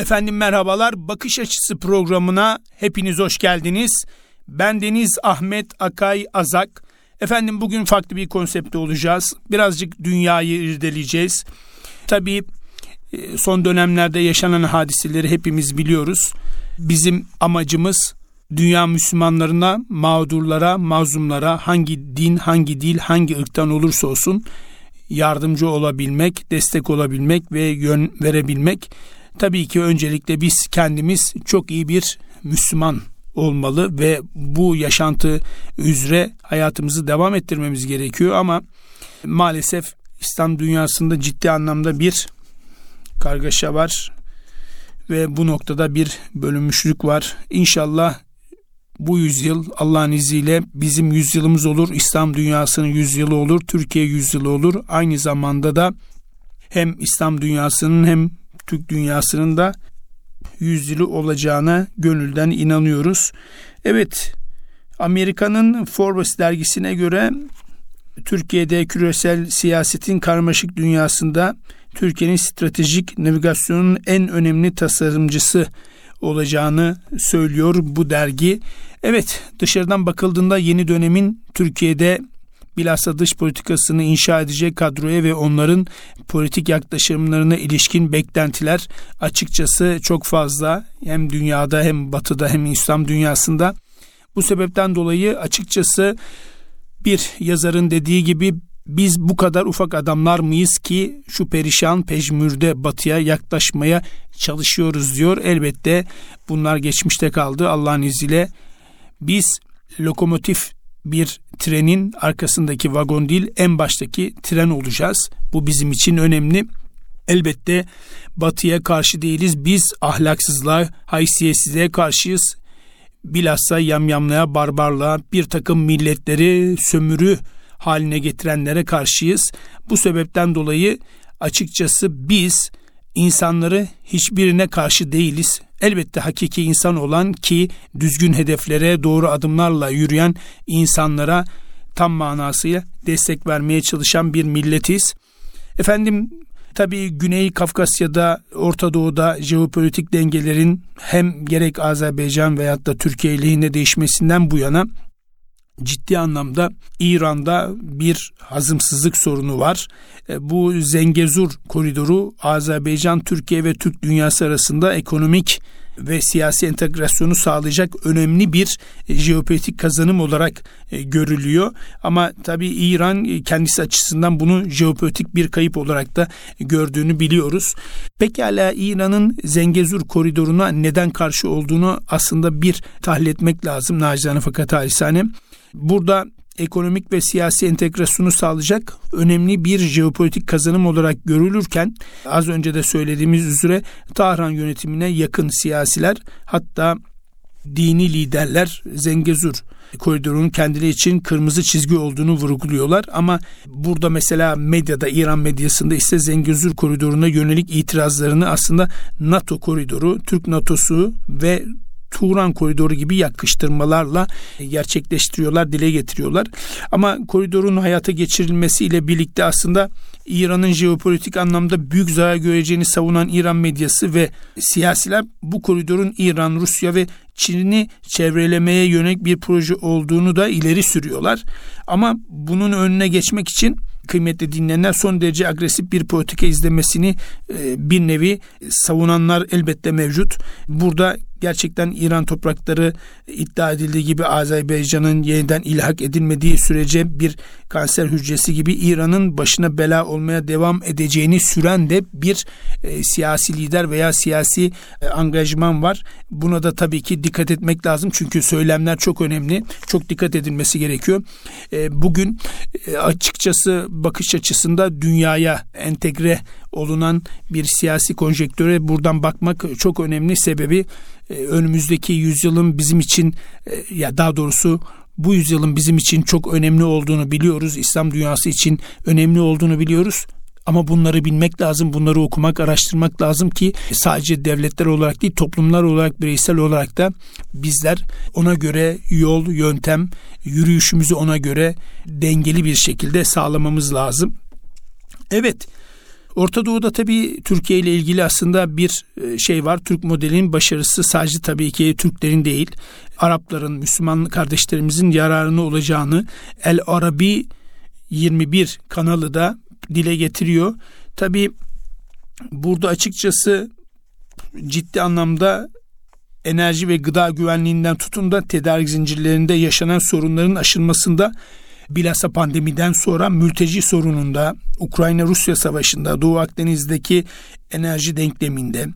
Efendim merhabalar. Bakış Açısı programına hepiniz hoş geldiniz. Ben Deniz Ahmet Akay Azak. Efendim bugün farklı bir konsepte olacağız. Birazcık dünyayı irdeleyeceğiz. Tabii e, son dönemlerde yaşanan hadiseleri hepimiz biliyoruz. Bizim amacımız dünya Müslümanlarına, mağdurlara, mazlumlara hangi din, hangi dil, hangi ırktan olursa olsun yardımcı olabilmek, destek olabilmek ve yön verebilmek. Tabii ki öncelikle biz kendimiz çok iyi bir Müslüman olmalı ve bu yaşantı üzere hayatımızı devam ettirmemiz gerekiyor ama maalesef İslam dünyasında ciddi anlamda bir kargaşa var ve bu noktada bir bölünmüşlük var. İnşallah bu yüzyıl Allah'ın izniyle bizim yüzyılımız olur. İslam dünyasının yüzyılı olur. Türkiye yüzyılı olur. Aynı zamanda da hem İslam dünyasının hem Türk dünyasının da yüzyılı olacağına gönülden inanıyoruz. Evet Amerika'nın Forbes dergisine göre Türkiye'de küresel siyasetin karmaşık dünyasında Türkiye'nin stratejik navigasyonun en önemli tasarımcısı olacağını söylüyor bu dergi. Evet dışarıdan bakıldığında yeni dönemin Türkiye'de bilhassa dış politikasını inşa edecek kadroya ve onların politik yaklaşımlarına ilişkin beklentiler açıkçası çok fazla hem dünyada hem batıda hem İslam dünyasında. Bu sebepten dolayı açıkçası bir yazarın dediği gibi biz bu kadar ufak adamlar mıyız ki şu perişan pejmürde batıya yaklaşmaya çalışıyoruz diyor. Elbette bunlar geçmişte kaldı Allah'ın izniyle. Biz lokomotif bir trenin arkasındaki vagon değil en baştaki tren olacağız. Bu bizim için önemli. Elbette batıya karşı değiliz. Biz ahlaksızlığa, haysiyetsizliğe karşıyız. Bilhassa yamyamlığa, barbarlığa, bir takım milletleri sömürü haline getirenlere karşıyız. Bu sebepten dolayı açıkçası biz insanları hiçbirine karşı değiliz. Elbette hakiki insan olan ki düzgün hedeflere doğru adımlarla yürüyen insanlara tam manasıyla destek vermeye çalışan bir milletiz. Efendim tabii Güney Kafkasya'da, Orta Doğu'da jeopolitik dengelerin hem gerek Azerbaycan veyahut da Türkiye lehine değişmesinden bu yana ciddi anlamda İran'da bir hazımsızlık sorunu var. E, bu Zengezur koridoru Azerbaycan, Türkiye ve Türk dünyası arasında ekonomik ve siyasi entegrasyonu sağlayacak önemli bir e, jeopolitik kazanım olarak e, görülüyor. Ama tabii İran kendisi açısından bunu jeopolitik bir kayıp olarak da gördüğünü biliyoruz. Pekala İran'ın Zengezur koridoruna neden karşı olduğunu aslında bir tahlil etmek lazım nacizane fakat halisane. Burada ekonomik ve siyasi entegrasyonu sağlayacak önemli bir jeopolitik kazanım olarak görülürken az önce de söylediğimiz üzere Tahran yönetimine yakın siyasiler hatta dini liderler Zengezur koridorunun kendileri için kırmızı çizgi olduğunu vurguluyorlar. Ama burada mesela medyada İran medyasında ise Zengezur koridoruna yönelik itirazlarını aslında NATO koridoru, Türk NATO'su ve Turan koridoru gibi yakıştırmalarla gerçekleştiriyorlar, dile getiriyorlar. Ama koridorun hayata geçirilmesiyle birlikte aslında İran'ın jeopolitik anlamda büyük zarar göreceğini savunan İran medyası ve siyasiler bu koridorun İran, Rusya ve Çin'i çevrelemeye yönelik bir proje olduğunu da ileri sürüyorlar. Ama bunun önüne geçmek için kıymetli dinleyenler son derece agresif bir politika izlemesini e, bir nevi savunanlar elbette mevcut. Burada gerçekten İran toprakları iddia edildiği gibi Azerbaycan'ın yeniden ilhak edilmediği sürece bir kanser hücresi gibi İran'ın başına bela olmaya devam edeceğini süren de bir e, siyasi lider veya siyasi e, angajman var. Buna da tabii ki dikkat etmek lazım çünkü söylemler çok önemli. Çok dikkat edilmesi gerekiyor. E, bugün e, açıkçası bakış açısında dünyaya entegre olunan bir siyasi konjektüre buradan bakmak çok önemli sebebi e, önümüzdeki yüzyılın bizim için e, ya daha doğrusu bu yüzyılın bizim için çok önemli olduğunu biliyoruz. İslam dünyası için önemli olduğunu biliyoruz. Ama bunları bilmek lazım, bunları okumak, araştırmak lazım ki sadece devletler olarak değil, toplumlar olarak, bireysel olarak da bizler ona göre yol, yöntem, yürüyüşümüzü ona göre dengeli bir şekilde sağlamamız lazım. Evet, Orta Doğu'da tabii Türkiye ile ilgili aslında bir e, şey var. Türk modelinin başarısı sadece tabii ki Türklerin değil, Arapların, Müslüman kardeşlerimizin yararını olacağını El Arabi 21 kanalı da dile getiriyor. Tabii burada açıkçası ciddi anlamda enerji ve gıda güvenliğinden tutun da tedarik zincirlerinde yaşanan sorunların aşılmasında bilhassa pandemiden sonra mülteci sorununda, Ukrayna-Rusya savaşında, Doğu Akdeniz'deki enerji denkleminde,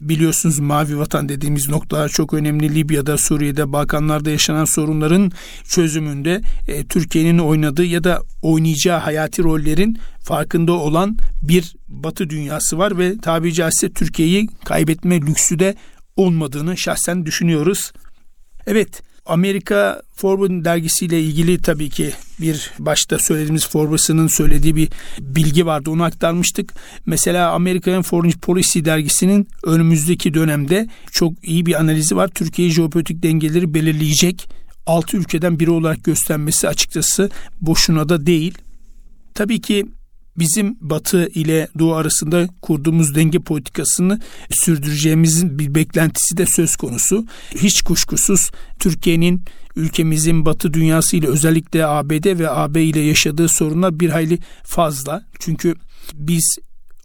biliyorsunuz mavi vatan dediğimiz noktalar çok önemli. Libya'da, Suriye'de, Balkanlarda yaşanan sorunların çözümünde e, Türkiye'nin oynadığı ya da oynayacağı hayati rollerin farkında olan bir Batı dünyası var ve tabi caizse Türkiye'yi kaybetme lüksü de olmadığını şahsen düşünüyoruz. Evet, Amerika Forbes dergisiyle ilgili tabii ki bir başta söylediğimiz Forbes'ın söylediği bir bilgi vardı. Onu aktarmıştık. Mesela Amerikan Foreign Policy dergisinin önümüzdeki dönemde çok iyi bir analizi var. Türkiye jeopolitik dengeleri belirleyecek 6 ülkeden biri olarak göstermesi açıkçası boşuna da değil. Tabii ki bizim Batı ile Doğu arasında kurduğumuz denge politikasını sürdüreceğimizin bir beklentisi de söz konusu. Hiç kuşkusuz Türkiye'nin ülkemizin Batı dünyası ile özellikle ABD ve AB ile yaşadığı sorunlar bir hayli fazla. Çünkü biz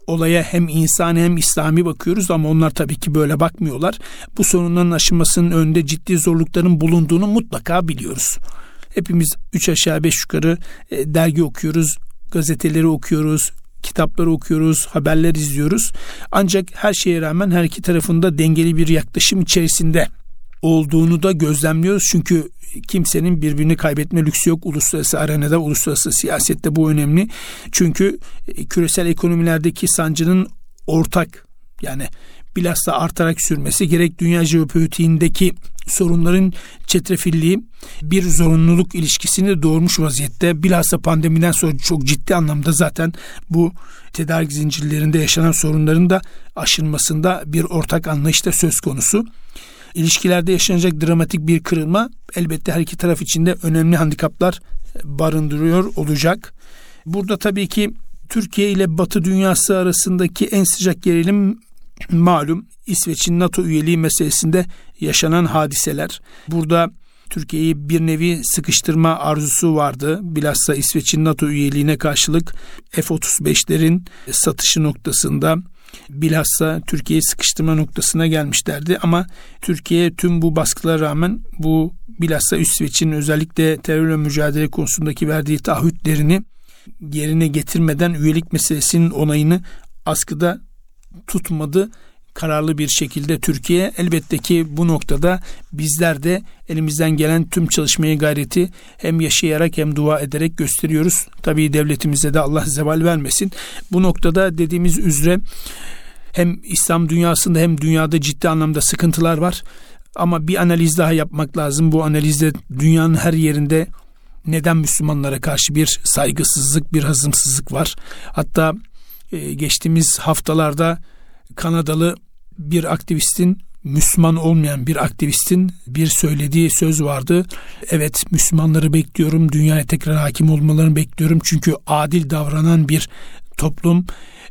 olaya hem insani hem İslami bakıyoruz ama onlar tabii ki böyle bakmıyorlar. Bu sorunların aşılmasının önünde ciddi zorlukların bulunduğunu mutlaka biliyoruz. Hepimiz üç aşağı beş yukarı e, dergi okuyoruz, gazeteleri okuyoruz, kitapları okuyoruz, haberler izliyoruz. Ancak her şeye rağmen her iki tarafında dengeli bir yaklaşım içerisinde olduğunu da gözlemliyoruz. Çünkü kimsenin birbirini kaybetme lüksü yok uluslararası arenada, uluslararası siyasette bu önemli. Çünkü e, küresel ekonomilerdeki sancının ortak yani bilhassa artarak sürmesi gerek dünya jeopolitiğindeki sorunların çetrefilliği bir zorunluluk ilişkisini doğurmuş vaziyette. Bilhassa pandemiden sonra çok ciddi anlamda zaten bu tedarik zincirlerinde yaşanan sorunların da aşılmasında bir ortak anlayışta söz konusu. İlişkilerde yaşanacak dramatik bir kırılma elbette her iki taraf için de önemli handikaplar barındırıyor olacak. Burada tabii ki Türkiye ile Batı dünyası arasındaki en sıcak gerilim malum İsveç'in NATO üyeliği meselesinde yaşanan hadiseler. Burada Türkiye'yi bir nevi sıkıştırma arzusu vardı. Bilhassa İsveç'in NATO üyeliğine karşılık F-35'lerin satışı noktasında bilhassa Türkiye'yi sıkıştırma noktasına gelmişlerdi. Ama Türkiye tüm bu baskılara rağmen bu bilhassa İsveç'in özellikle terörle mücadele konusundaki verdiği taahhütlerini yerine getirmeden üyelik meselesinin onayını askıda tutmadı kararlı bir şekilde Türkiye elbette ki bu noktada bizler de elimizden gelen tüm çalışmayı gayreti hem yaşayarak hem dua ederek gösteriyoruz. Tabii devletimize de Allah zeval vermesin. Bu noktada dediğimiz üzere hem İslam dünyasında hem dünyada ciddi anlamda sıkıntılar var. Ama bir analiz daha yapmak lazım. Bu analizde dünyanın her yerinde neden Müslümanlara karşı bir saygısızlık, bir hazımsızlık var. Hatta e, geçtiğimiz haftalarda Kanadalı bir aktivistin Müslüman olmayan bir aktivistin bir söylediği söz vardı. Evet Müslümanları bekliyorum, dünyaya tekrar hakim olmalarını bekliyorum. Çünkü adil davranan bir toplum,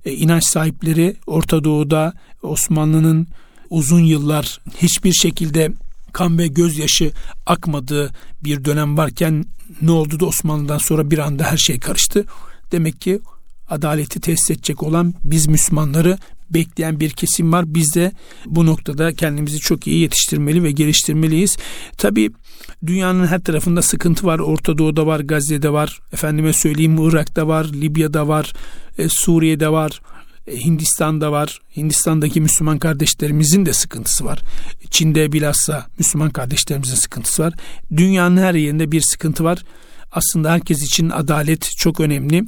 e, inanç sahipleri Orta Doğu'da Osmanlı'nın uzun yıllar hiçbir şekilde kan ve gözyaşı akmadığı bir dönem varken ne oldu da Osmanlı'dan sonra bir anda her şey karıştı. Demek ki adaleti tesis edecek olan biz Müslümanları bekleyen bir kesim var. Biz de bu noktada kendimizi çok iyi yetiştirmeli ve geliştirmeliyiz. Tabi dünyanın her tarafında sıkıntı var. Orta Doğu'da var, Gazze'de var, efendime söyleyeyim Irak'ta var, Libya'da var, e, Suriye'de var. E, Hindistan'da var. Hindistan'daki Müslüman kardeşlerimizin de sıkıntısı var. Çin'de bilhassa Müslüman kardeşlerimizin sıkıntısı var. Dünyanın her yerinde bir sıkıntı var. Aslında herkes için adalet çok önemli.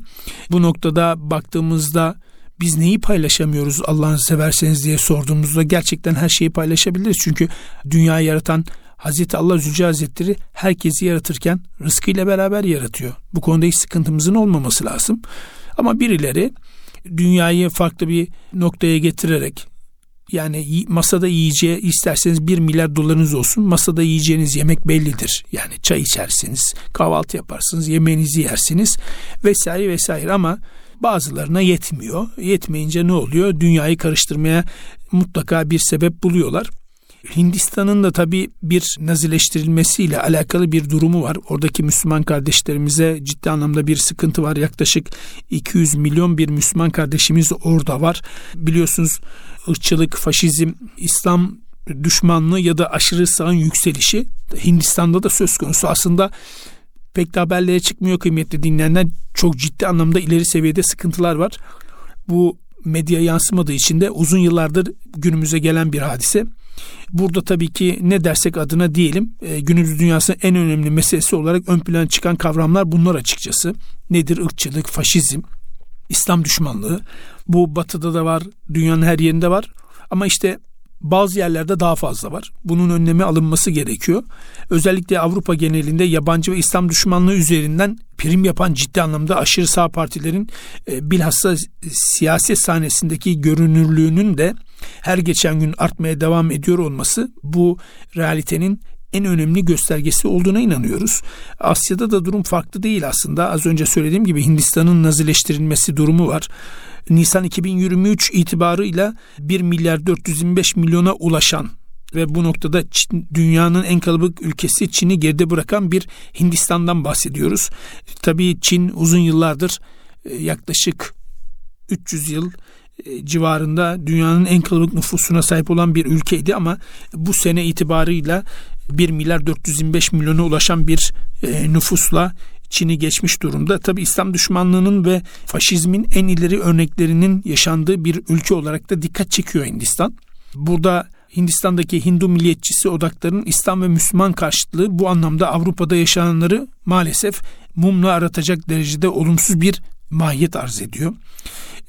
Bu noktada baktığımızda biz neyi paylaşamıyoruz Allah'ını severseniz diye sorduğumuzda gerçekten her şeyi paylaşabiliriz. Çünkü dünyayı yaratan Hazreti Allah Zülce Hazretleri herkesi yaratırken rızkıyla beraber yaratıyor. Bu konuda hiç sıkıntımızın olmaması lazım. Ama birileri dünyayı farklı bir noktaya getirerek yani masada yiyeceği isterseniz bir milyar dolarınız olsun masada yiyeceğiniz yemek bellidir. Yani çay içersiniz, kahvaltı yaparsınız, yemeğinizi yersiniz vesaire vesaire ama bazılarına yetmiyor. Yetmeyince ne oluyor? Dünyayı karıştırmaya mutlaka bir sebep buluyorlar. Hindistan'ın da tabii bir nazileştirilmesiyle alakalı bir durumu var. Oradaki Müslüman kardeşlerimize ciddi anlamda bir sıkıntı var. Yaklaşık 200 milyon bir Müslüman kardeşimiz orada var. Biliyorsunuz ırkçılık, faşizm, İslam düşmanlığı ya da aşırı sağın yükselişi Hindistan'da da söz konusu. Aslında pek de haberlere çıkmıyor kıymetli dinleyenler. Çok ciddi anlamda ileri seviyede sıkıntılar var. Bu medya yansımadığı için de uzun yıllardır günümüze gelen bir hadise. Burada tabii ki ne dersek adına diyelim e, günümüz dünyasının en önemli meselesi olarak ön plana çıkan kavramlar bunlar açıkçası. Nedir ırkçılık, faşizm, İslam düşmanlığı. Bu batıda da var, dünyanın her yerinde var. Ama işte bazı yerlerde daha fazla var. Bunun önlemi alınması gerekiyor. Özellikle Avrupa genelinde yabancı ve İslam düşmanlığı üzerinden prim yapan ciddi anlamda aşırı sağ partilerin e, bilhassa siyaset sahnesindeki görünürlüğünün de her geçen gün artmaya devam ediyor olması bu realitenin en önemli göstergesi olduğuna inanıyoruz. Asya'da da durum farklı değil aslında. Az önce söylediğim gibi Hindistan'ın nazileştirilmesi durumu var. Nisan 2023 itibarıyla 1 milyar 425 milyona ulaşan ve bu noktada Çin, dünyanın en kalabalık ülkesi Çin'i geride bırakan bir Hindistan'dan bahsediyoruz. Tabii Çin uzun yıllardır e, yaklaşık 300 yıl civarında dünyanın en kalabalık nüfusuna sahip olan bir ülkeydi ama bu sene itibarıyla 1 milyar 425 milyona ulaşan bir e, nüfusla Çin'i geçmiş durumda. Tabi İslam düşmanlığının ve faşizmin en ileri örneklerinin yaşandığı bir ülke olarak da dikkat çekiyor Hindistan. Burada Hindistan'daki Hindu milliyetçisi odakların İslam ve Müslüman karşıtlığı bu anlamda Avrupa'da yaşananları maalesef mumla aratacak derecede olumsuz bir mahiyet arz ediyor.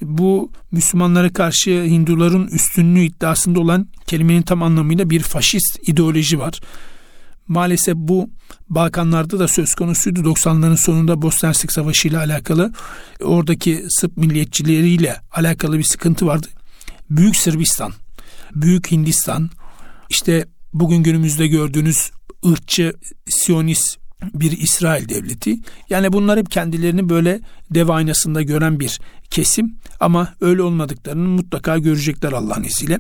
Bu Müslümanlara karşı Hinduların üstünlüğü iddiasında olan kelimenin tam anlamıyla bir faşist ideoloji var. Maalesef bu Balkanlarda da söz konusuydu. 90'ların sonunda Bosna Hersek Savaşı ile alakalı oradaki Sırp milliyetçileriyle alakalı bir sıkıntı vardı. Büyük Sırbistan, Büyük Hindistan, işte bugün günümüzde gördüğünüz ırkçı, siyonist bir İsrail devleti. Yani bunlar hep kendilerini böyle dev aynasında gören bir kesim ama öyle olmadıklarını mutlaka görecekler Allah'ın izniyle.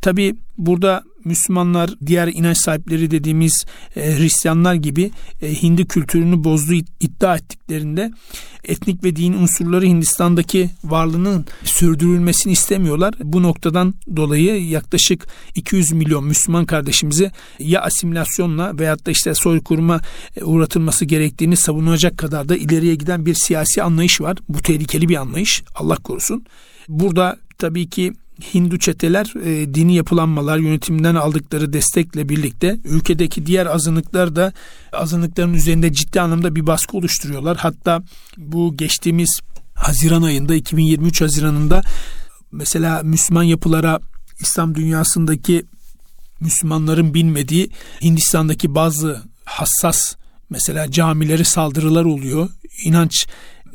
Tabi burada Müslümanlar diğer inanç sahipleri dediğimiz e, Hristiyanlar gibi e, Hindi kültürünü bozduğu iddia ettiklerinde etnik ve din unsurları Hindistan'daki varlığının sürdürülmesini istemiyorlar. Bu noktadan dolayı yaklaşık 200 milyon Müslüman kardeşimizi ya asimilasyonla veyahut da işte soykırıma e, uğratılması gerektiğini savunacak kadar da ileriye giden bir siyasi anlayış var. Bu tehlikeli bir anlayış. Allah korusun. Burada tabii ki Hindu çeteler e, dini yapılanmalar yönetimden aldıkları destekle birlikte ülkedeki diğer azınlıklar da azınlıkların üzerinde ciddi anlamda bir baskı oluşturuyorlar. Hatta bu geçtiğimiz Haziran ayında 2023 Haziran'ında mesela Müslüman yapılara İslam dünyasındaki Müslümanların bilmediği Hindistan'daki bazı hassas mesela camileri saldırılar oluyor. İnanç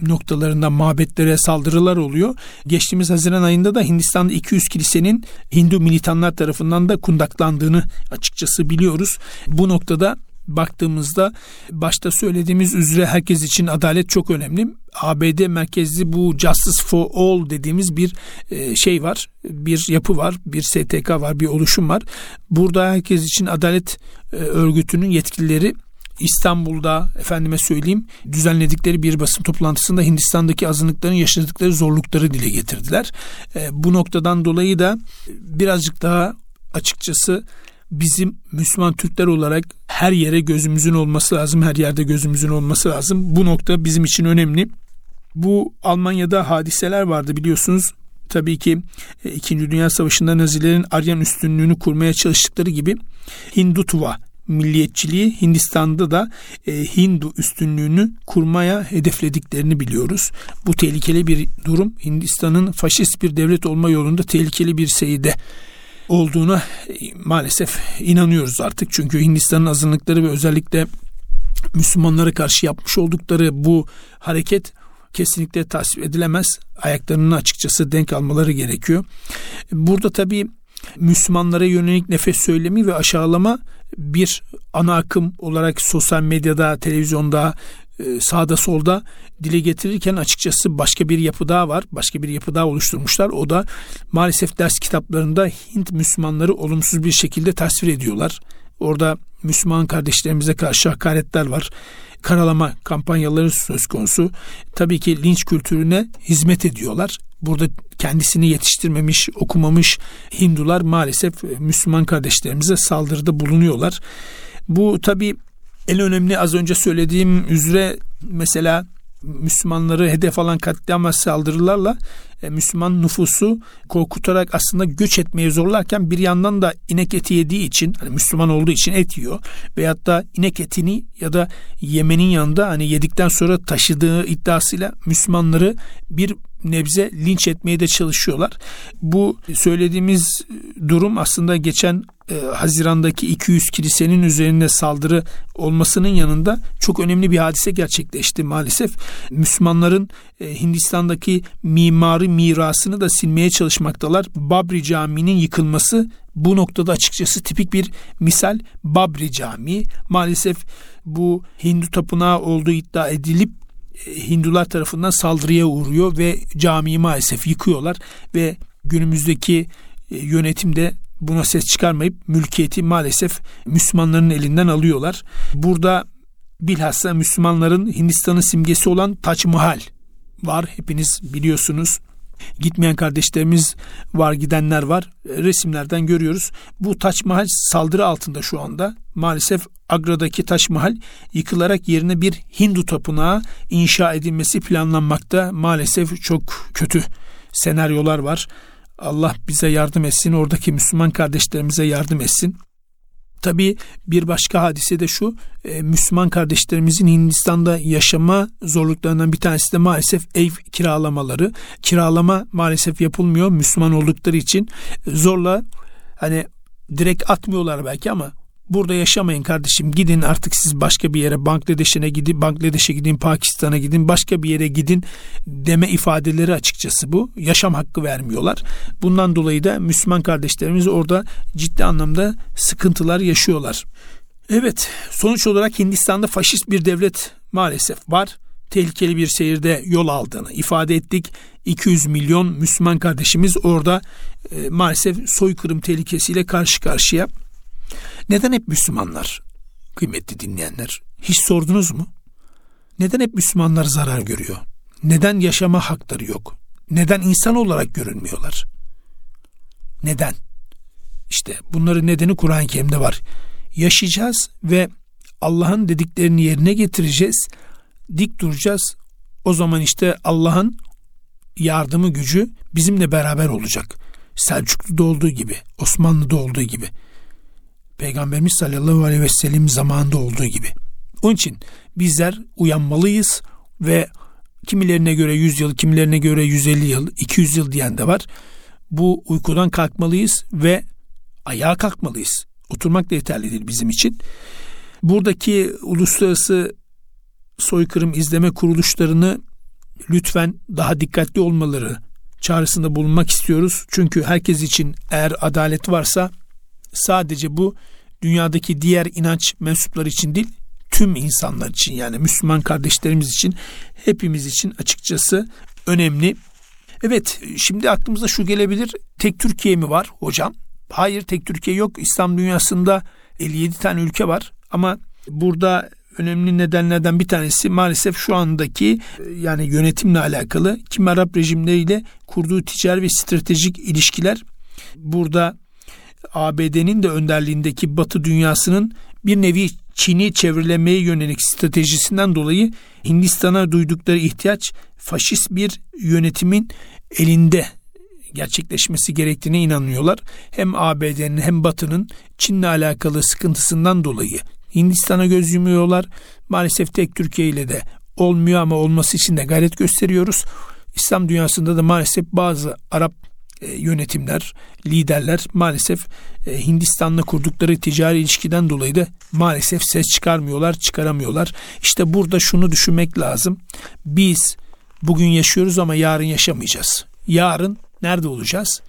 noktalarında mabetlere saldırılar oluyor. Geçtiğimiz Haziran ayında da Hindistan'da 200 kilisenin Hindu militanlar tarafından da kundaklandığını açıkçası biliyoruz. Bu noktada baktığımızda başta söylediğimiz üzere herkes için adalet çok önemli. ABD merkezli bu Justice for All dediğimiz bir e, şey var. Bir yapı var, bir STK var, bir oluşum var. Burada herkes için adalet e, örgütünün yetkilileri İstanbul'da efendime söyleyeyim düzenledikleri bir basın toplantısında Hindistan'daki azınlıkların yaşadıkları zorlukları dile getirdiler. E, bu noktadan dolayı da birazcık daha açıkçası bizim Müslüman Türkler olarak her yere gözümüzün olması lazım. Her yerde gözümüzün olması lazım. Bu nokta bizim için önemli. Bu Almanya'da hadiseler vardı biliyorsunuz. Tabii ki e, İkinci Dünya Savaşı'nda Nazilerin Aryan üstünlüğünü kurmaya çalıştıkları gibi Hindutva milliyetçiliği Hindistan'da da e, Hindu üstünlüğünü kurmaya hedeflediklerini biliyoruz. Bu tehlikeli bir durum. Hindistan'ın faşist bir devlet olma yolunda tehlikeli bir seyide olduğuna e, maalesef inanıyoruz artık. Çünkü Hindistan'ın azınlıkları ve özellikle Müslümanlara karşı yapmış oldukları bu hareket kesinlikle tasvip edilemez. Ayaklarının açıkçası denk almaları gerekiyor. Burada tabii Müslümanlara yönelik nefes söylemi ve aşağılama bir ana akım olarak sosyal medyada, televizyonda e, sağda solda dile getirirken açıkçası başka bir yapı daha var. Başka bir yapı daha oluşturmuşlar. O da maalesef ders kitaplarında Hint Müslümanları olumsuz bir şekilde tasvir ediyorlar. Orada Müslüman kardeşlerimize karşı hakaretler var. Karalama kampanyaları söz konusu. Tabii ki linç kültürüne hizmet ediyorlar. Burada kendisini yetiştirmemiş, okumamış Hindular maalesef Müslüman kardeşlerimize saldırıda bulunuyorlar. Bu tabii en önemli az önce söylediğim üzere mesela Müslümanları hedef alan katliam saldırılarla e, Müslüman nüfusu korkutarak aslında göç etmeye zorlarken bir yandan da inek eti yediği için hani Müslüman olduğu için et yiyor veyahut da inek etini ya da yemenin yanında hani yedikten sonra taşıdığı iddiasıyla Müslümanları bir nebze linç etmeye de çalışıyorlar. Bu söylediğimiz durum aslında geçen e, Haziran'daki 200 kilisenin üzerine saldırı olmasının yanında çok önemli bir hadise gerçekleşti maalesef. Müslümanların e, Hindistan'daki mimari mirasını da silmeye çalışmaktalar. Babri Camii'nin yıkılması bu noktada açıkçası tipik bir misal Babri Camii. Maalesef bu Hindu tapınağı olduğu iddia edilip Hindular tarafından saldırıya uğruyor ve camiyi maalesef yıkıyorlar ve günümüzdeki e, yönetimde buna ses çıkarmayıp mülkiyeti maalesef Müslümanların elinden alıyorlar. Burada bilhassa Müslümanların Hindistan'ın simgesi olan Taç Mahal var. Hepiniz biliyorsunuz. Gitmeyen kardeşlerimiz var, gidenler var. Resimlerden görüyoruz. Bu Taç Mahal saldırı altında şu anda. Maalesef Agra'daki Taş Mahal yıkılarak yerine bir Hindu tapınağı inşa edilmesi planlanmakta. Maalesef çok kötü senaryolar var. Allah bize yardım etsin, oradaki Müslüman kardeşlerimize yardım etsin. Tabii bir başka hadise de şu, e, Müslüman kardeşlerimizin Hindistan'da yaşama zorluklarından bir tanesi de maalesef ev kiralamaları. Kiralama maalesef yapılmıyor Müslüman oldukları için. Zorla hani direkt atmıyorlar belki ama burada yaşamayın kardeşim. Gidin artık siz başka bir yere Bangladeş'e gidin Bangladeş'e gidin Pakistan'a gidin başka bir yere gidin deme ifadeleri açıkçası bu. Yaşam hakkı vermiyorlar. Bundan dolayı da Müslüman kardeşlerimiz orada ciddi anlamda sıkıntılar yaşıyorlar. Evet sonuç olarak Hindistan'da faşist bir devlet maalesef var. Tehlikeli bir seyirde yol aldığını ifade ettik. 200 milyon Müslüman kardeşimiz orada e, maalesef soykırım tehlikesiyle karşı karşıya neden hep Müslümanlar? Kıymetli dinleyenler, hiç sordunuz mu? Neden hep Müslümanlar zarar görüyor? Neden yaşama hakları yok? Neden insan olarak görünmüyorlar? Neden? İşte bunların nedeni Kur'an-ı Kerim'de var. Yaşayacağız ve Allah'ın dediklerini yerine getireceğiz. Dik duracağız. O zaman işte Allah'ın yardımı gücü bizimle beraber olacak. Selçuklu'da olduğu gibi, Osmanlı'da olduğu gibi. Peygamberimiz sallallahu aleyhi ve sellem zamanında olduğu gibi. Onun için bizler uyanmalıyız ve kimilerine göre 100 yıl, kimilerine göre 150 yıl, 200 yıl diyen de var. Bu uykudan kalkmalıyız ve ayağa kalkmalıyız. Oturmak da yeterli değil bizim için. Buradaki uluslararası soykırım izleme kuruluşlarını lütfen daha dikkatli olmaları çağrısında bulunmak istiyoruz. Çünkü herkes için eğer adalet varsa sadece bu dünyadaki diğer inanç mensupları için değil tüm insanlar için yani Müslüman kardeşlerimiz için hepimiz için açıkçası önemli. Evet şimdi aklımıza şu gelebilir tek Türkiye mi var hocam? Hayır tek Türkiye yok İslam dünyasında 57 tane ülke var ama burada önemli nedenlerden bir tanesi maalesef şu andaki yani yönetimle alakalı kim Arap rejimleriyle kurduğu ticari ve stratejik ilişkiler burada ABD'nin de önderliğindeki Batı dünyasının bir nevi Çin'i çevrilemeye yönelik stratejisinden dolayı Hindistan'a duydukları ihtiyaç faşist bir yönetimin elinde gerçekleşmesi gerektiğine inanıyorlar. Hem ABD'nin hem Batı'nın Çin'le alakalı sıkıntısından dolayı Hindistan'a göz yumuyorlar. Maalesef tek Türkiye ile de olmuyor ama olması için de gayret gösteriyoruz. İslam dünyasında da maalesef bazı Arap yönetimler, liderler maalesef e, Hindistan'la kurdukları ticari ilişkiden dolayı da maalesef ses çıkarmıyorlar, çıkaramıyorlar. İşte burada şunu düşünmek lazım. Biz bugün yaşıyoruz ama yarın yaşamayacağız. Yarın nerede olacağız?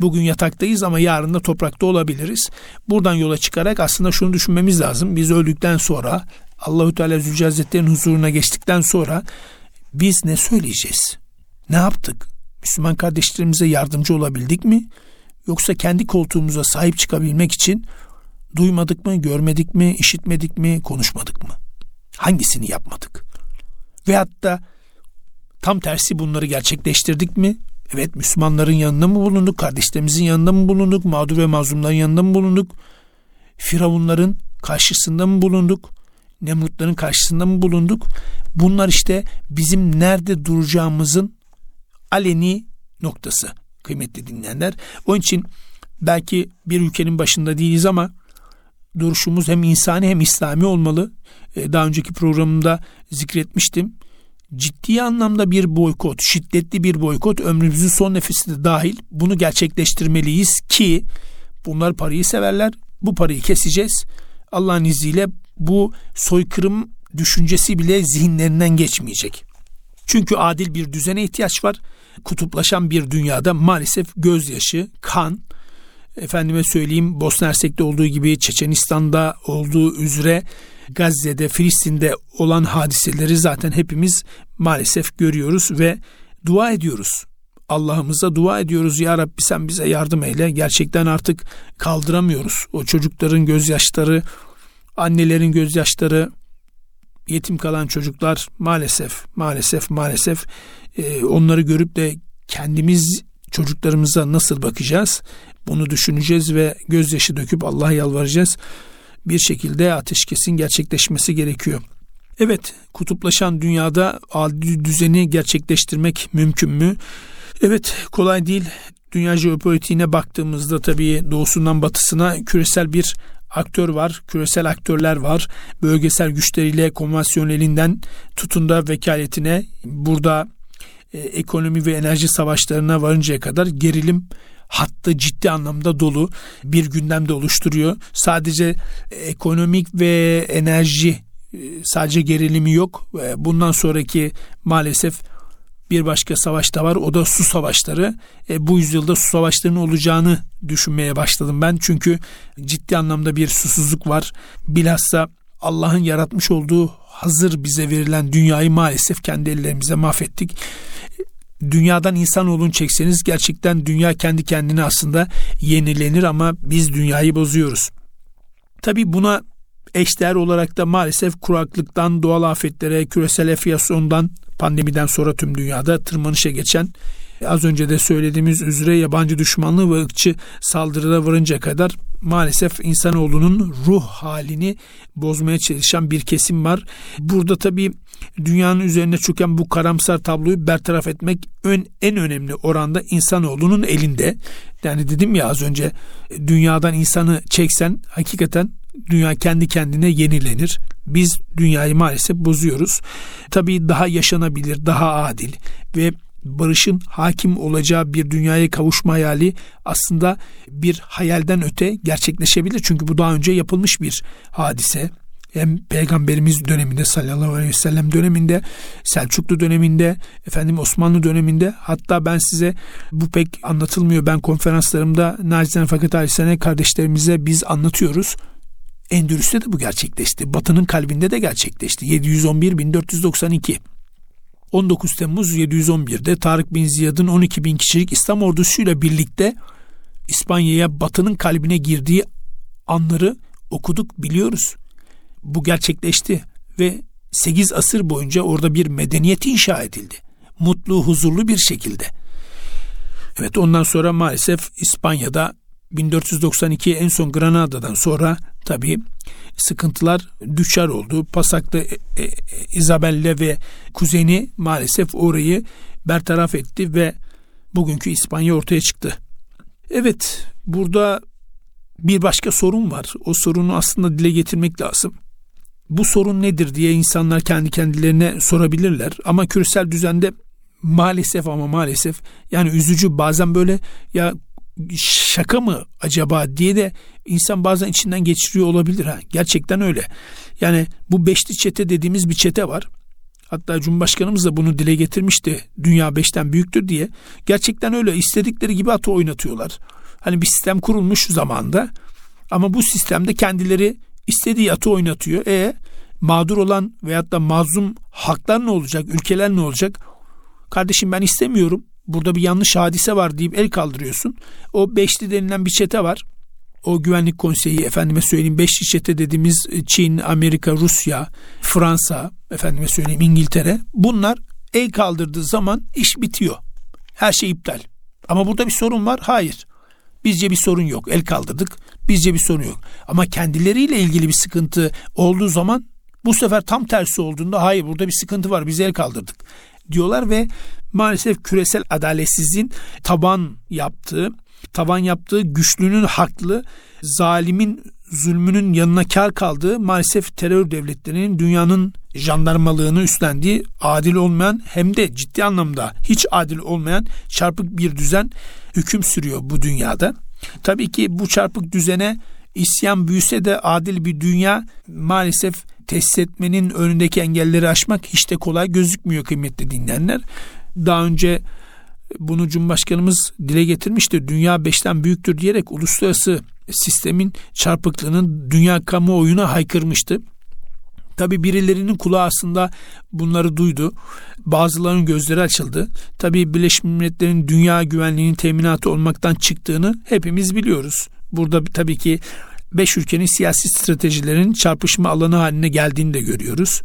Bugün yataktayız ama yarın da toprakta olabiliriz. Buradan yola çıkarak aslında şunu düşünmemiz lazım. Biz öldükten sonra Allahü Teala Zülce Hazretleri'nin huzuruna geçtikten sonra biz ne söyleyeceğiz? Ne yaptık? Müslüman kardeşlerimize yardımcı olabildik mi? Yoksa kendi koltuğumuza sahip çıkabilmek için duymadık mı, görmedik mi, işitmedik mi, konuşmadık mı? Hangisini yapmadık? Veyahut da tam tersi bunları gerçekleştirdik mi? Evet Müslümanların yanında mı bulunduk? Kardeşlerimizin yanında mı bulunduk? Mağdur ve mazlumların yanında mı bulunduk? Firavunların karşısında mı bulunduk? Nemrutların karşısında mı bulunduk? Bunlar işte bizim nerede duracağımızın aleni noktası kıymetli dinleyenler. Onun için belki bir ülkenin başında değiliz ama duruşumuz hem insani hem İslami olmalı. Ee, daha önceki programımda zikretmiştim. Ciddi anlamda bir boykot, şiddetli bir boykot ömrümüzün son nefesi de dahil bunu gerçekleştirmeliyiz ki bunlar parayı severler. Bu parayı keseceğiz. Allah'ın izniyle bu soykırım düşüncesi bile zihinlerinden geçmeyecek. Çünkü adil bir düzene ihtiyaç var. Kutuplaşan bir dünyada maalesef gözyaşı, kan, efendime söyleyeyim Bosna Hersek'te olduğu gibi Çeçenistan'da olduğu üzere Gazze'de, Filistin'de olan hadiseleri zaten hepimiz maalesef görüyoruz ve dua ediyoruz. Allah'ımıza dua ediyoruz ya Rabbi sen bize yardım eyle. Gerçekten artık kaldıramıyoruz. O çocukların gözyaşları, annelerin gözyaşları, yetim kalan çocuklar maalesef maalesef maalesef e, onları görüp de kendimiz çocuklarımıza nasıl bakacağız? Bunu düşüneceğiz ve gözyaşı döküp Allah'a yalvaracağız. Bir şekilde ateşkesin gerçekleşmesi gerekiyor. Evet, kutuplaşan dünyada adil düzeni gerçekleştirmek mümkün mü? Evet, kolay değil. Dünya jeopolitiğine baktığımızda tabii doğusundan batısına küresel bir aktör var, küresel aktörler var. Bölgesel güçleriyle konvansiyonelinden tutun da vekaletine burada e, ekonomi ve enerji savaşlarına varıncaya kadar gerilim hattı ciddi anlamda dolu bir gündemde oluşturuyor. Sadece ekonomik ve enerji e, sadece gerilimi yok. Bundan sonraki maalesef bir başka savaş da var. O da su savaşları. E, bu yüzyılda su savaşlarının olacağını düşünmeye başladım ben. Çünkü ciddi anlamda bir susuzluk var. Bilhassa Allah'ın yaratmış olduğu hazır bize verilen dünyayı maalesef kendi ellerimize mahvettik. Dünyadan insanoğlunu çekseniz gerçekten dünya kendi kendine aslında yenilenir ama biz dünyayı bozuyoruz. Tabi buna eşdeğer olarak da maalesef kuraklıktan, doğal afetlere, küresel enflasyondan, pandemiden sonra tüm dünyada tırmanışa geçen az önce de söylediğimiz üzere yabancı düşmanlığı ve ırkçı saldırıda varınca kadar maalesef insanoğlunun ruh halini bozmaya çalışan bir kesim var. Burada tabii dünyanın üzerine çöken bu karamsar tabloyu bertaraf etmek ön, en önemli oranda insanoğlunun elinde. Yani dedim ya az önce dünyadan insanı çeksen hakikaten dünya kendi kendine yenilenir. Biz dünyayı maalesef bozuyoruz. Tabii daha yaşanabilir, daha adil ve barışın hakim olacağı bir dünyaya kavuşma hayali aslında bir hayalden öte gerçekleşebilir. Çünkü bu daha önce yapılmış bir hadise. Hem peygamberimiz döneminde sallallahu aleyhi ve sellem döneminde, Selçuklu döneminde, efendim Osmanlı döneminde hatta ben size bu pek anlatılmıyor. Ben konferanslarımda nacizane fakat alisane kardeşlerimize biz anlatıyoruz. Endülüs'te de bu gerçekleşti. Batı'nın kalbinde de gerçekleşti. 711-1492. 19 Temmuz 711'de Tarık bin Ziyad'ın 12 bin kişilik İslam ordusuyla birlikte İspanya'ya Batı'nın kalbine girdiği anları okuduk biliyoruz. Bu gerçekleşti ve 8 asır boyunca orada bir medeniyet inşa edildi. Mutlu, huzurlu bir şekilde. Evet ondan sonra maalesef İspanya'da 1492 en son Granada'dan sonra tabii sıkıntılar düşer oldu. Pasak'ta e, e, Isabella ve kuzeni maalesef orayı bertaraf etti ve bugünkü İspanya ortaya çıktı. Evet burada bir başka sorun var. O sorunu aslında dile getirmek lazım. Bu sorun nedir diye insanlar kendi kendilerine sorabilirler. Ama küresel düzende maalesef ama maalesef yani üzücü bazen böyle ya şaka mı acaba diye de insan bazen içinden geçiriyor olabilir ha. Gerçekten öyle. Yani bu beşli çete dediğimiz bir çete var. Hatta Cumhurbaşkanımız da bunu dile getirmişti. Dünya beşten büyüktür diye. Gerçekten öyle istedikleri gibi atı oynatıyorlar. Hani bir sistem kurulmuş zamanda ama bu sistemde kendileri istediği atı oynatıyor. E mağdur olan veyahut da mazlum haklar ne olacak? Ülkeler ne olacak? Kardeşim ben istemiyorum. Burada bir yanlış hadise var deyip el kaldırıyorsun. O beşli denilen bir çete var. O güvenlik konseyi efendime söyleyeyim beşli çete dediğimiz Çin, Amerika, Rusya, Fransa, efendime söyleyeyim İngiltere. Bunlar el kaldırdığı zaman iş bitiyor. Her şey iptal. Ama burada bir sorun var. Hayır. Bizce bir sorun yok. El kaldırdık. Bizce bir sorun yok. Ama kendileriyle ilgili bir sıkıntı olduğu zaman bu sefer tam tersi olduğunda hayır burada bir sıkıntı var. Biz el kaldırdık diyorlar ve maalesef küresel adaletsizliğin taban yaptığı, taban yaptığı güçlünün haklı, zalimin zulmünün yanına kar kaldığı maalesef terör devletlerinin dünyanın jandarmalığını üstlendiği adil olmayan hem de ciddi anlamda hiç adil olmayan çarpık bir düzen hüküm sürüyor bu dünyada. Tabii ki bu çarpık düzene isyan büyüse de adil bir dünya maalesef tesis etmenin önündeki engelleri aşmak hiç de kolay gözükmüyor kıymetli dinleyenler. Daha önce bunu Cumhurbaşkanımız dile getirmişti. Dünya beşten büyüktür diyerek uluslararası sistemin çarpıklığının dünya kamuoyuna haykırmıştı. Tabi birilerinin kulağı aslında bunları duydu. Bazılarının gözleri açıldı. Tabi Birleşmiş Milletler'in dünya güvenliğinin teminatı olmaktan çıktığını hepimiz biliyoruz. Burada tabii ki beş ülkenin siyasi stratejilerin çarpışma alanı haline geldiğini de görüyoruz.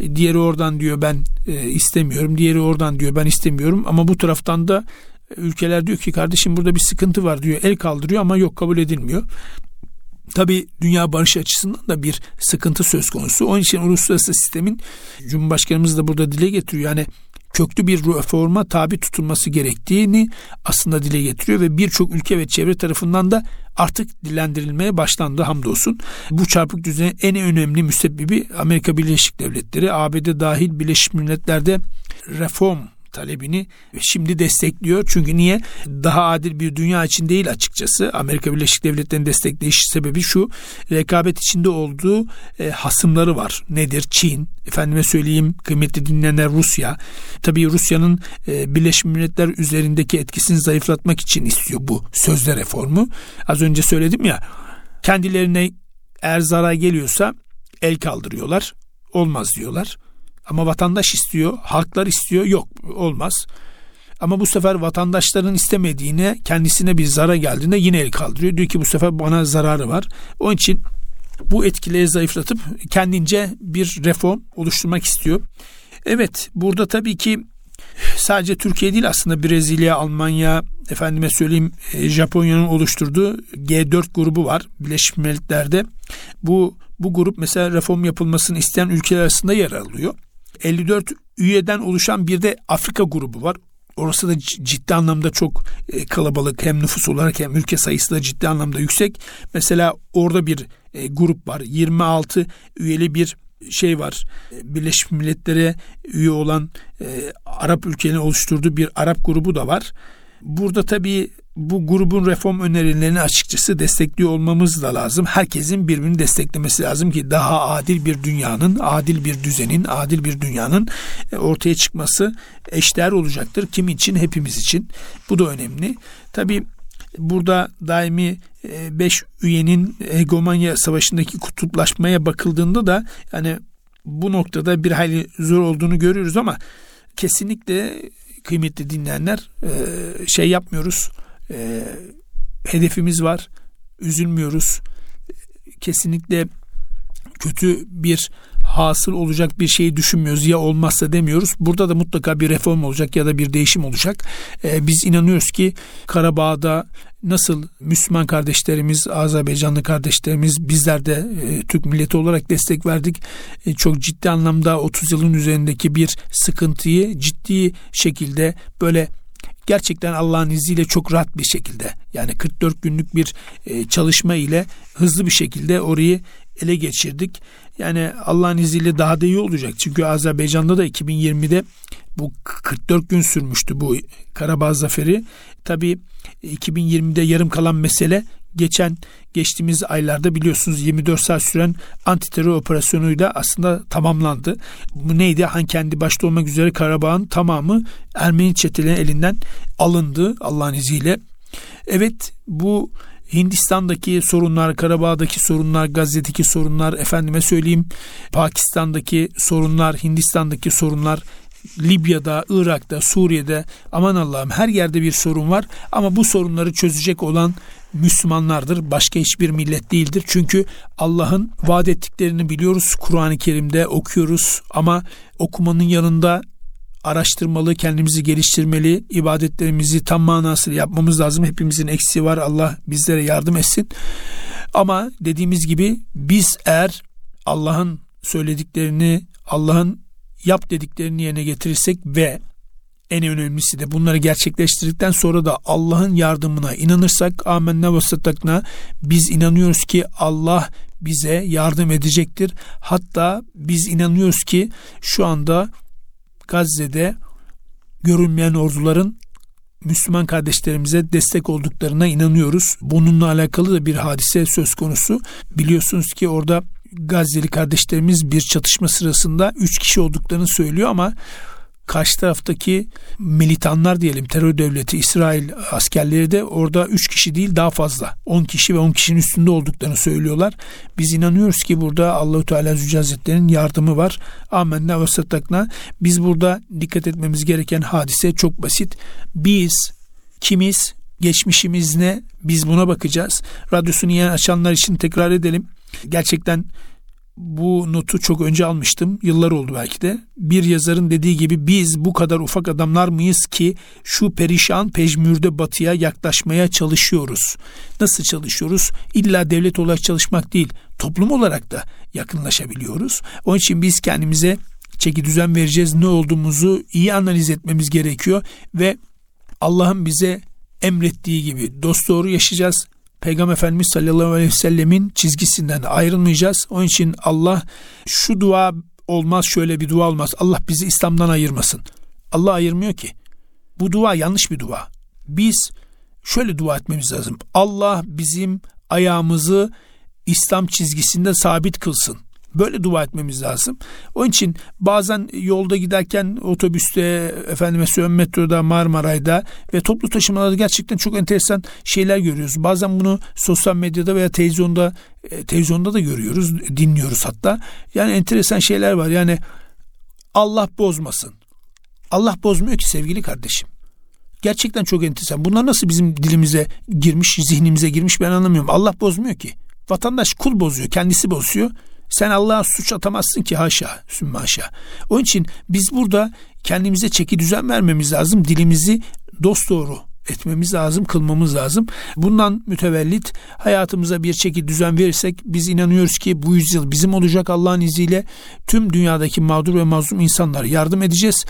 E, diğeri oradan diyor ben e, istemiyorum, diğeri oradan diyor ben istemiyorum ama bu taraftan da e, ülkeler diyor ki kardeşim burada bir sıkıntı var diyor. El kaldırıyor ama yok kabul edilmiyor. Tabi dünya barış açısından da bir sıkıntı söz konusu. Onun için uluslararası sistemin Cumhurbaşkanımız da burada dile getiriyor. Yani köklü bir reforma tabi tutulması gerektiğini aslında dile getiriyor ve birçok ülke ve çevre tarafından da artık dilendirilmeye başlandı hamdolsun. Bu çarpık düzenin en önemli müsebbibi Amerika Birleşik Devletleri, ABD dahil Birleşmiş Milletler'de reform talebini şimdi destekliyor. Çünkü niye? Daha adil bir dünya için değil açıkçası. Amerika Birleşik Devletleri'nin destekleyiş sebebi şu. Rekabet içinde olduğu e, hasımları var. Nedir? Çin, efendime söyleyeyim kıymetli dinleyenler Rusya. Tabii Rusya'nın e, Birleşmiş Milletler üzerindeki etkisini zayıflatmak için istiyor bu sözde reformu. Az önce söyledim ya kendilerine eğer zarar geliyorsa el kaldırıyorlar. Olmaz diyorlar. Ama vatandaş istiyor, halklar istiyor. Yok olmaz. Ama bu sefer vatandaşların istemediğine kendisine bir zarar geldiğinde yine el kaldırıyor. Diyor ki bu sefer bana zararı var. Onun için bu etkileri zayıflatıp kendince bir reform oluşturmak istiyor. Evet burada tabii ki sadece Türkiye değil aslında Brezilya, Almanya, efendime söyleyeyim e, Japonya'nın oluşturduğu G4 grubu var Birleşmiş Milletler'de. Bu bu grup mesela reform yapılmasını isteyen ülkeler arasında yer alıyor. 54 üyeden oluşan bir de Afrika grubu var. Orası da ciddi anlamda çok e, kalabalık hem nüfus olarak hem ülke sayısı da ciddi anlamda yüksek. Mesela orada bir e, grup var. 26 üyeli bir şey var. E, Birleşmiş Milletler'e üye olan Arap ülkelerini oluşturduğu bir Arap grubu da var. Burada tabii bu grubun reform önerilerini açıkçası destekliyor olmamız da lazım. Herkesin birbirini desteklemesi lazım ki daha adil bir dünyanın, adil bir düzenin, adil bir dünyanın e, ortaya çıkması eşdeğer olacaktır. Kim için? Hepimiz için. Bu da önemli. Tabii burada daimi 5 e, üyenin hegemonya savaşındaki kutuplaşmaya bakıldığında da yani bu noktada bir hayli zor olduğunu görüyoruz ama kesinlikle kıymetli dinleyenler e, şey yapmıyoruz e, hedefimiz var. Üzülmüyoruz. Kesinlikle kötü bir hasıl olacak bir şeyi düşünmüyoruz. Ya olmazsa demiyoruz. Burada da mutlaka bir reform olacak ya da bir değişim olacak. Ee, biz inanıyoruz ki Karabağ'da nasıl Müslüman kardeşlerimiz, Azerbaycanlı kardeşlerimiz bizler de e, Türk milleti olarak destek verdik. E, çok ciddi anlamda 30 yılın üzerindeki bir sıkıntıyı ciddi şekilde böyle gerçekten Allah'ın izniyle çok rahat bir şekilde yani 44 günlük bir e, çalışma ile hızlı bir şekilde orayı ele geçirdik. Yani Allah'ın izniyle daha da iyi olacak. Çünkü Azerbaycan'da da 2020'de bu 44 gün sürmüştü bu Karabağ zaferi. Tabi 2020'de yarım kalan mesele geçen geçtiğimiz aylarda biliyorsunuz 24 saat süren antiterör operasyonuyla aslında tamamlandı. Bu neydi? Han kendi başta olmak üzere Karabağ'ın tamamı Ermeni çetelerinin elinden alındı Allah'ın izniyle. Evet bu Hindistan'daki sorunlar, Karabağ'daki sorunlar, Gazze'deki sorunlar, efendime söyleyeyim Pakistan'daki sorunlar, Hindistan'daki sorunlar, Libya'da, Irak'ta, Suriye'de aman Allah'ım her yerde bir sorun var ama bu sorunları çözecek olan Müslümanlardır. Başka hiçbir millet değildir. Çünkü Allah'ın vaat ettiklerini biliyoruz. Kur'an-ı Kerim'de okuyoruz ama okumanın yanında araştırmalı, kendimizi geliştirmeli, ibadetlerimizi tam manasıyla yapmamız lazım. Hepimizin eksiği var. Allah bizlere yardım etsin. Ama dediğimiz gibi biz eğer Allah'ın söylediklerini, Allah'ın yap dediklerini yerine getirirsek ve en önemlisi de bunları gerçekleştirdikten sonra da Allah'ın yardımına inanırsak amenna ve sattakna biz inanıyoruz ki Allah bize yardım edecektir. Hatta biz inanıyoruz ki şu anda Gazze'de görünmeyen orduların Müslüman kardeşlerimize destek olduklarına inanıyoruz. Bununla alakalı da bir hadise söz konusu. Biliyorsunuz ki orada Gazze'li kardeşlerimiz bir çatışma sırasında 3 kişi olduklarını söylüyor ama karşı taraftaki militanlar diyelim terör devleti İsrail askerleri de orada 3 kişi değil daha fazla 10 kişi ve 10 kişinin üstünde olduklarını söylüyorlar. Biz inanıyoruz ki burada Allahu Teala Zülcelal Hazretleri'nin yardımı var. Amenna ve sattakna. Biz burada dikkat etmemiz gereken hadise çok basit. Biz kimiz, geçmişimiz ne? Biz buna bakacağız. Radyosunu yeni açanlar için tekrar edelim. Gerçekten bu notu çok önce almıştım. Yıllar oldu belki de. Bir yazarın dediği gibi biz bu kadar ufak adamlar mıyız ki şu perişan pejmürde batıya yaklaşmaya çalışıyoruz. Nasıl çalışıyoruz? İlla devlet olarak çalışmak değil, toplum olarak da yakınlaşabiliyoruz. Onun için biz kendimize çeki düzen vereceğiz. Ne olduğumuzu iyi analiz etmemiz gerekiyor ve Allah'ın bize emrettiği gibi dost doğru yaşayacağız. Peygamber Efendimiz sallallahu aleyhi ve sellemin çizgisinden ayrılmayacağız. Onun için Allah şu dua olmaz şöyle bir dua olmaz. Allah bizi İslam'dan ayırmasın. Allah ayırmıyor ki. Bu dua yanlış bir dua. Biz şöyle dua etmemiz lazım. Allah bizim ayağımızı İslam çizgisinde sabit kılsın. Böyle dua etmemiz lazım. Onun için bazen yolda giderken otobüste, efendime söyleyeyim metroda, Marmaray'da ve toplu taşımalarda gerçekten çok enteresan şeyler görüyoruz. Bazen bunu sosyal medyada veya televizyonda e, televizyonda da görüyoruz, dinliyoruz hatta. Yani enteresan şeyler var. Yani Allah bozmasın. Allah bozmuyor ki sevgili kardeşim. Gerçekten çok enteresan. Bunlar nasıl bizim dilimize girmiş, zihnimize girmiş ben anlamıyorum. Allah bozmuyor ki. Vatandaş kul bozuyor, kendisi bozuyor. Sen Allah'a suç atamazsın ki haşa, sümme haşa. Onun için biz burada kendimize çeki düzen vermemiz lazım. Dilimizi dost doğru etmemiz lazım, kılmamız lazım. Bundan mütevellit hayatımıza bir çeki düzen verirsek biz inanıyoruz ki bu yüzyıl bizim olacak Allah'ın izniyle tüm dünyadaki mağdur ve mazlum insanlara yardım edeceğiz.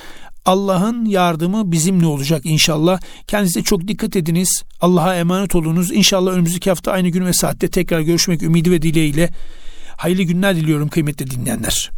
Allah'ın yardımı bizimle olacak inşallah. Kendinize çok dikkat ediniz. Allah'a emanet olunuz. İnşallah önümüzdeki hafta aynı gün ve saatte tekrar görüşmek ümidi ve dileğiyle. Hayırlı günler diliyorum kıymetli dinleyenler.